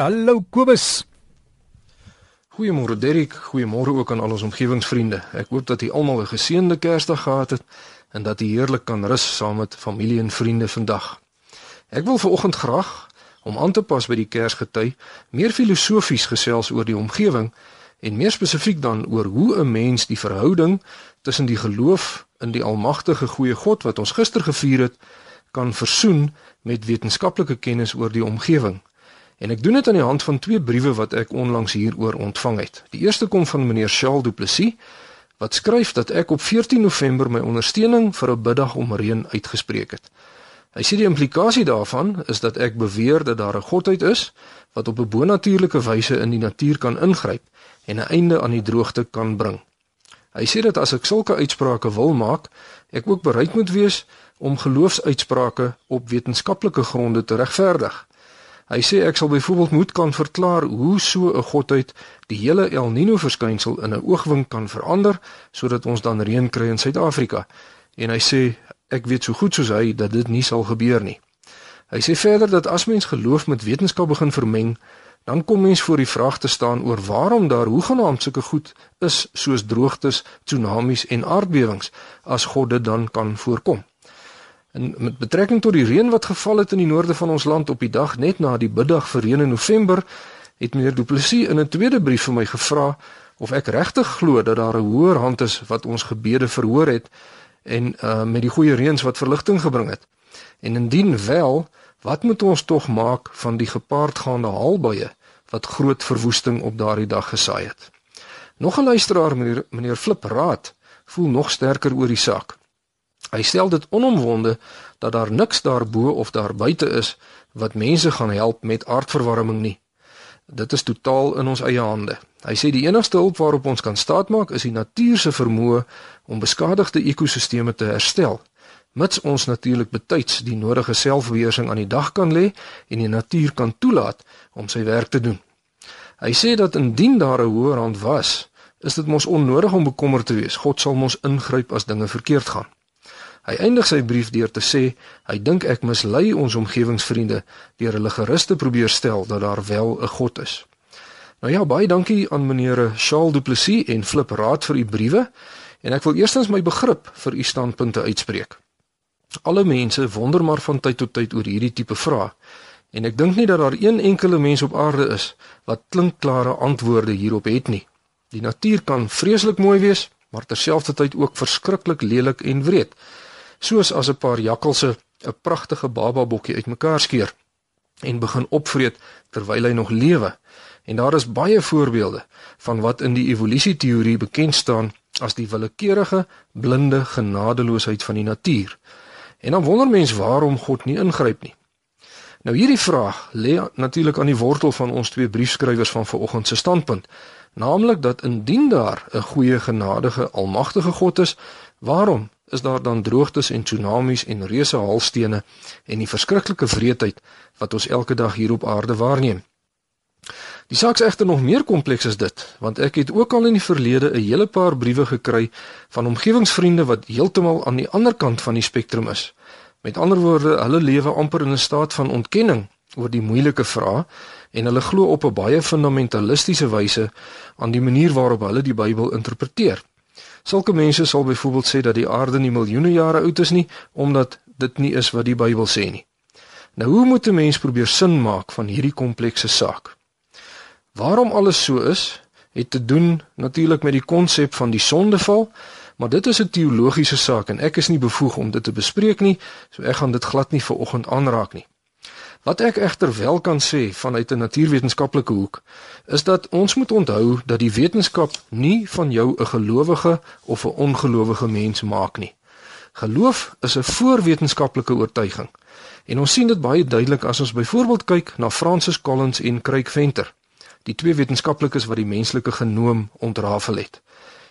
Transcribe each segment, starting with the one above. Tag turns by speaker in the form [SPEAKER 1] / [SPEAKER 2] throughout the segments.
[SPEAKER 1] Hallo Kobus.
[SPEAKER 2] Goeiemôre Derrick, goeiemôre ook aan al ons omgewingsvriende. Ek hoop dat julle almal 'n geseënde Kersdag gehad het en dat jy heerlik kan rus saam met familie en vriende vandag. Ek wil veraloggend graag om aan te pas by die Kersgety meer filosofies gesels oor die omgewing en meer spesifiek dan oor hoe 'n mens die verhouding tussen die geloof in die almagtige goeie God wat ons gister gevier het kan versoen met wetenskaplike kennis oor die omgewing. En ek doen dit aan die hand van twee briewe wat ek onlangs hieroor ontvang het. Die eerste kom van meneer Charles Du Plessis wat skryf dat ek op 14 November my ondersteuning vir 'n biddag om reën uitgespreek het. Hy sê die implikasie daarvan is dat ek beweer dat daar 'n godheid is wat op 'n bonatuurlike wyse in die natuur kan ingryp en 'n einde aan die droogte kan bring. Hy sê dat as ek sulke uitsprake wil maak, ek ook bereid moet wees om geloofsuitsprake op wetenskaplike gronde te regverdig. Hy sê ek sal byvoorbeeld moet kan verklaar hoe so 'n godheid die hele El Niño verskynsel in 'n oogwink kan verander sodat ons dan reën kry in Suid-Afrika. En hy sê ek weet so goed soos hy dat dit nie sal gebeur nie. Hy sê verder dat as mens geloof met wetenskap begin vermeng, dan kom mens voor die vraag te staan oor waarom daar hoegenaamd sulke goed is soos droogtes, tsunamies en aardbewings as God dit dan kan voorkom. En met betrekking tot die reën wat geval het in die noorde van ons land op die dag net na die biddag vir reën in November, het meneer Du Plessis in 'n tweede brief vir my gevra of ek regtig glo dat daar 'n hoër hand is wat ons gebede verhoor het en uh met die goeie reëns wat verligting gebring het. En indien wel, wat moet ons tog maak van die gepaardgaande haalbuie wat groot verwoesting op daardie dag gesaai het? Nog 'n luisteraar meneer meneer Flip Raad voel nog sterker oor die saak. Hy stel dit onomwonde dat daar niks daarbo of daar buite is wat mense gaan help met aardverwarming nie. Dit is totaal in ons eie hande. Hy sê die enigste hulp waarop ons kan staatmaak is die natuur se vermoë om beskadigde ekosisteme te herstel. Mits ons natuurlik betyds die nodige selfbeheersing aan die dag kan lê en die natuur kan toelaat om sy werk te doen. Hy sê dat indien daar 'n hoër hand was, is dit mos onnodig om bekommerd te wees. God sal mos ingryp as dinge verkeerd gaan. Hy eindig sy brief deur te sê hy dink ek mislei ons omgewingsvriende deur hulle gerus te probeer stel dat daar wel 'n God is. Nou ja, baie dankie aan meneer Charles Du Plessis en Flip Raad vir u briewe en ek wil eerstens my begrip vir u standpunte uitspreek. Alle mense wonder maar van tyd tot tyd oor hierdie tipe vrae en ek dink nie dat daar een enkele mens op aarde is wat klinkklare antwoorde hierop het nie. Die natuur kan vreeslik mooi wees, maar terselfdertyd ook verskriklik lelik en wreed soos as 'n paar jakkalse 'n pragtige baba bokkie uitmekaar skeer en begin opvreet terwyl hy nog lewe. En daar is baie voorbeelde van wat in die evolusieteorie bekend staan as die willekeurige, blinde genadeloosheid van die natuur. En dan wonder mens waarom God nie ingryp nie. Nou hierdie vraag lê natuurlik aan die wortel van ons twee briefskrywers van vanoggend se standpunt, naamlik dat indien daar 'n goeie genadige almagtige God is, waarom is daar dan droogtes en tsunamies en reuse haalstene en die verskriklike wreedheid wat ons elke dag hier op aarde waarneem. Die saak is egter nog meer kompleks as dit, want ek het ook al in die verlede 'n hele paar briewe gekry van omgewingsvriende wat heeltemal aan die ander kant van die spektrum is. Met ander woorde, hulle lewe amper in 'n staat van ontkenning oor die moeilike vrae en hulle glo op 'n baie fundamentalistiese wyse aan die manier waarop hulle die Bybel interpreteer. Sulke mense sal byvoorbeeld sê dat die aarde nie miljoene jare oud is nie omdat dit nie is wat die Bybel sê nie. Nou hoe moet 'n mens probeer sin maak van hierdie komplekse saak? Waarom alles so is, het te doen natuurlik met die konsep van die sondeval, maar dit is 'n teologiese saak en ek is nie bevoeg om dit te bespreek nie, so ek gaan dit glad nie vir oggend aanraak nie. Wat ek egter wel kan sê vanuit 'n natuurwetenskaplike hoek, is dat ons moet onthou dat die wetenskap nie van jou 'n gelowige of 'n ongelowige mens maak nie. Geloof is 'n voorwetenskaplike oortuiging. En ons sien dit baie duidelik as ons byvoorbeeld kyk na Francis Collins en Craig Venter, die twee wetenskaplikes wat die menslike genoom ontrafel het.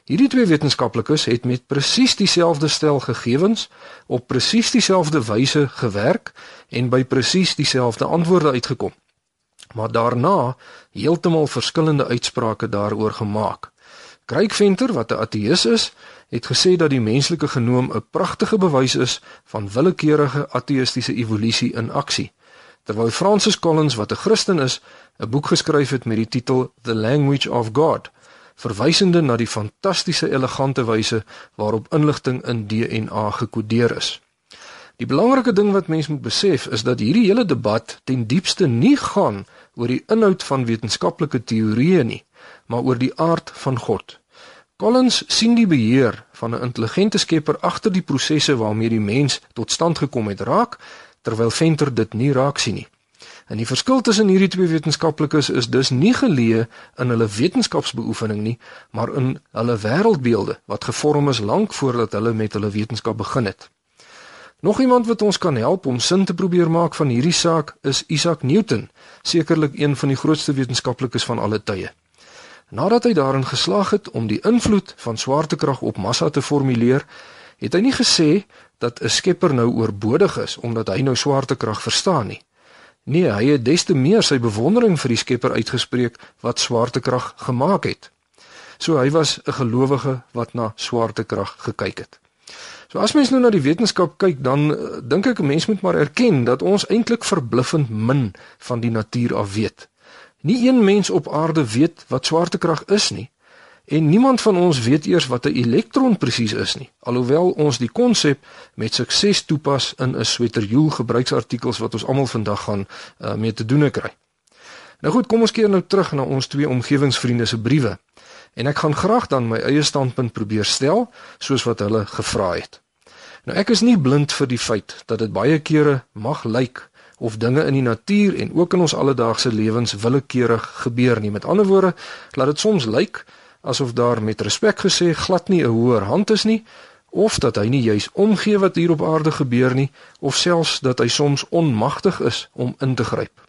[SPEAKER 2] Hierdie twee wetenskaplikes het met presies dieselfde stel gegevens op presies dieselfde wyse gewerk en by presies dieselfde antwoorde uitgekom. Maar daarna heeltemal verskillende uitsprake daaroor gemaak. Craig Venter, wat 'n ateïs is, het gesê dat die menslike genoom 'n pragtige bewys is van willekeurige ateïstiese evolusie in aksie terwyl Francis Collins wat 'n Christen is, 'n boek geskryf het met die titel The Language of God, verwysende na die fantastiese elegante wyse waarop inligting in DNA gekodeer is. Die belangrike ding wat mens moet besef is dat hierdie hele debat ten diepste nie gaan oor die inhoud van wetenskaplike teorieë nie, maar oor die aard van God. Collins sien die beheer van 'n intelligente skepper agter die prosesse waarmee die mens tot stand gekom het raak, terwyl Venter dit nie raak sien nie. En die verskil tussen hierdie twee wetenskaplikes is dus nie geleë in hulle wetenskapsbeoefening nie, maar in hulle wêreldbeelde wat gevorm is lank voordat hulle met hulle wetenskap begin het. Nog iemand wat ons kan help om sin te probeer maak van hierdie saak is Isaac Newton, sekerlik een van die grootste wetenskaplikes van alle tye. Nadat hy daarin geslaag het om die invloed van swaartekrag op massa te formuleer, het hy nie gesê dat 'n skepper nou oorbodig is omdat hy nou swaartekrag verstaan nie. Nee, hy het des te meer sy bewondering vir die skepper uitgespreek wat swaartekrag gemaak het. So hy was 'n gelowige wat na swaartekrag gekyk het. So as mens nou na die wetenskap kyk, dan uh, dink ek 'n mens moet maar erken dat ons eintlik verbluffend min van die natuur af weet. Nie een mens op aarde weet wat swaartekrag is nie. En niemand van ons weet eers wat 'n elektron presies is nie. Alhoewel ons die konsep met sukses toepas in 'n sweterjoel gebruiksartikels wat ons almal vandag gaan uh, mee te doen kry. Nou goed, kom ons keer nou terug na ons twee omgewingsvriende se briewe en ek gaan graag dan my eie standpunt probeer stel soos wat hulle gevra het. Nou ek is nie blind vir die feit dat dit baie kere mag lyk of dinge in die natuur en ook in ons alledaagse lewens willekeurig gebeur nie. Met ander woorde, laat dit soms lyk asof daar met respek gesê glad nie 'n hoër hand is nie of dat hy nie juis omgee wat hier op aarde gebeur nie of selfs dat hy soms onmagtig is om in te gryp.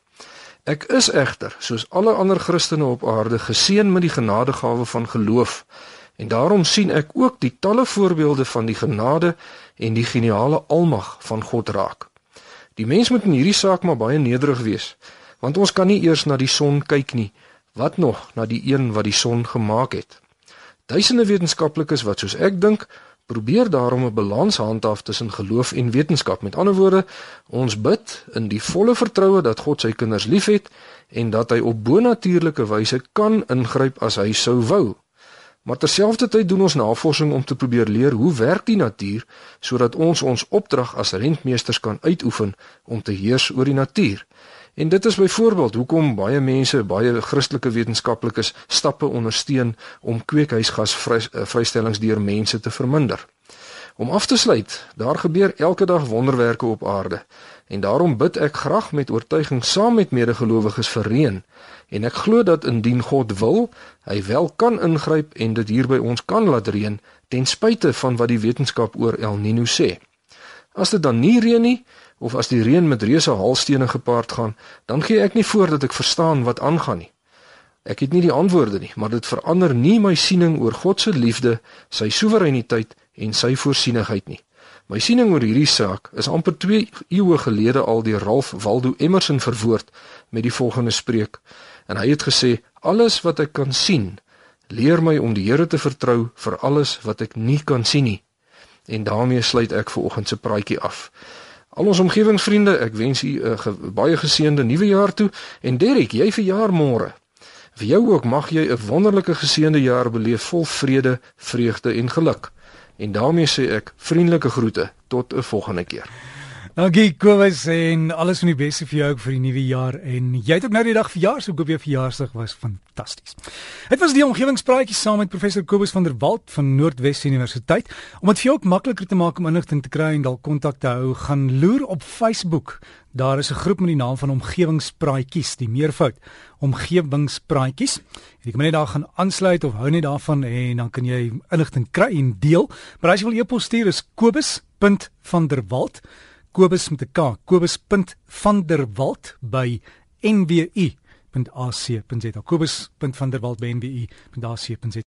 [SPEAKER 2] Ek is egter, soos alle ander Christene op aarde, geseën met die genadegawe van geloof. En daarom sien ek ook die talle voorbeelde van die genade en die geniale almag van God raak. Die mens moet in hierdie saak maar baie nederig wees, want ons kan nie eers na die son kyk nie, wat nog na die een wat die son gemaak het. Duisende wetenskaplikes wat soos ek dink, probeer daarom 'n balans handhaaf tussen geloof en wetenskap. Met ander woorde, ons bid in die volle vertroue dat God sy kinders liefhet en dat hy op bonatuurlike wyse kan ingryp as hy sou wou. Maar terselfdertyd doen ons navorsing om te probeer leer hoe werk die natuur sodat ons ons opdrag as rentmeesters kan uitoefen om te heers oor die natuur. En dit is byvoorbeeld hoekom baie mense, baie Christelike wetenskaplikes stappe ondersteun om kweekhuisgas eh, vrystellings deur mense te verminder. Om af te sluit, daar gebeur elke dag wonderwerke op aarde en daarom bid ek graag met oortuiging saam met medegelowiges vir reën en ek glo dat indien God wil, hy wel kan ingryp en dit hier by ons kan laat reën ten spyte van wat die wetenskap oor El Niño sê. As dit dan nie reën nie, of as die reën met reuse haalstene gepaard gaan, dan gee ek nie voor dat ek verstaan wat aangaan nie. Ek het nie die antwoorde nie, maar dit verander nie my siening oor God se liefde, sy soewereiniteit en sy voorsienigheid nie. My siening oor hierdie saak is amper 2 eeue gelede al deur Ralph Waldo Emerson verwoord met die volgende spreek. En hy het gesê: "Alles wat ek kan sien, leer my om die Here te vertrou vir alles wat ek nie kan sien nie." En daarmee sluit ek vir oggend se praatjie af. Al ons omgewingsvriende, ek wens u 'n ge baie geseënde nuwe jaar toe en Derek, jy verjaar môre. Vir jou ook mag jy 'n wonderlike geseënde jaar beleef vol vrede, vreugde en geluk. En daarmee sê ek vriendelike groete tot 'n volgende keer.
[SPEAKER 1] Dankie Kobus en alles van die beste vir jou ook vir die nuwe jaar en jy het ook nou die dag verjaar so ek hoop jou verjaarsdag was fantasties. Dit was die omgewingspraatjie saam met professor Kobus van der Walt van Noordwes Universiteit. Om dit vir jou ook makliker te maak om inligting te kry en dalk kontak te hou, gaan loer op Facebook. Daar is 'n groep met die naam van Omgewingspraatjies, die meervoud Omgewingspraatjies. Jy kan net daar gaan aansluit of hou net daarvan en dan kan jy inligting kry en deel. Maar as jy wil e-pos stuur is kobus.vanderwalt Kobus met 'n K, kobus.vanderwalt by nwu.ac.za. kobus.vanderwalt by nwu.ac.za.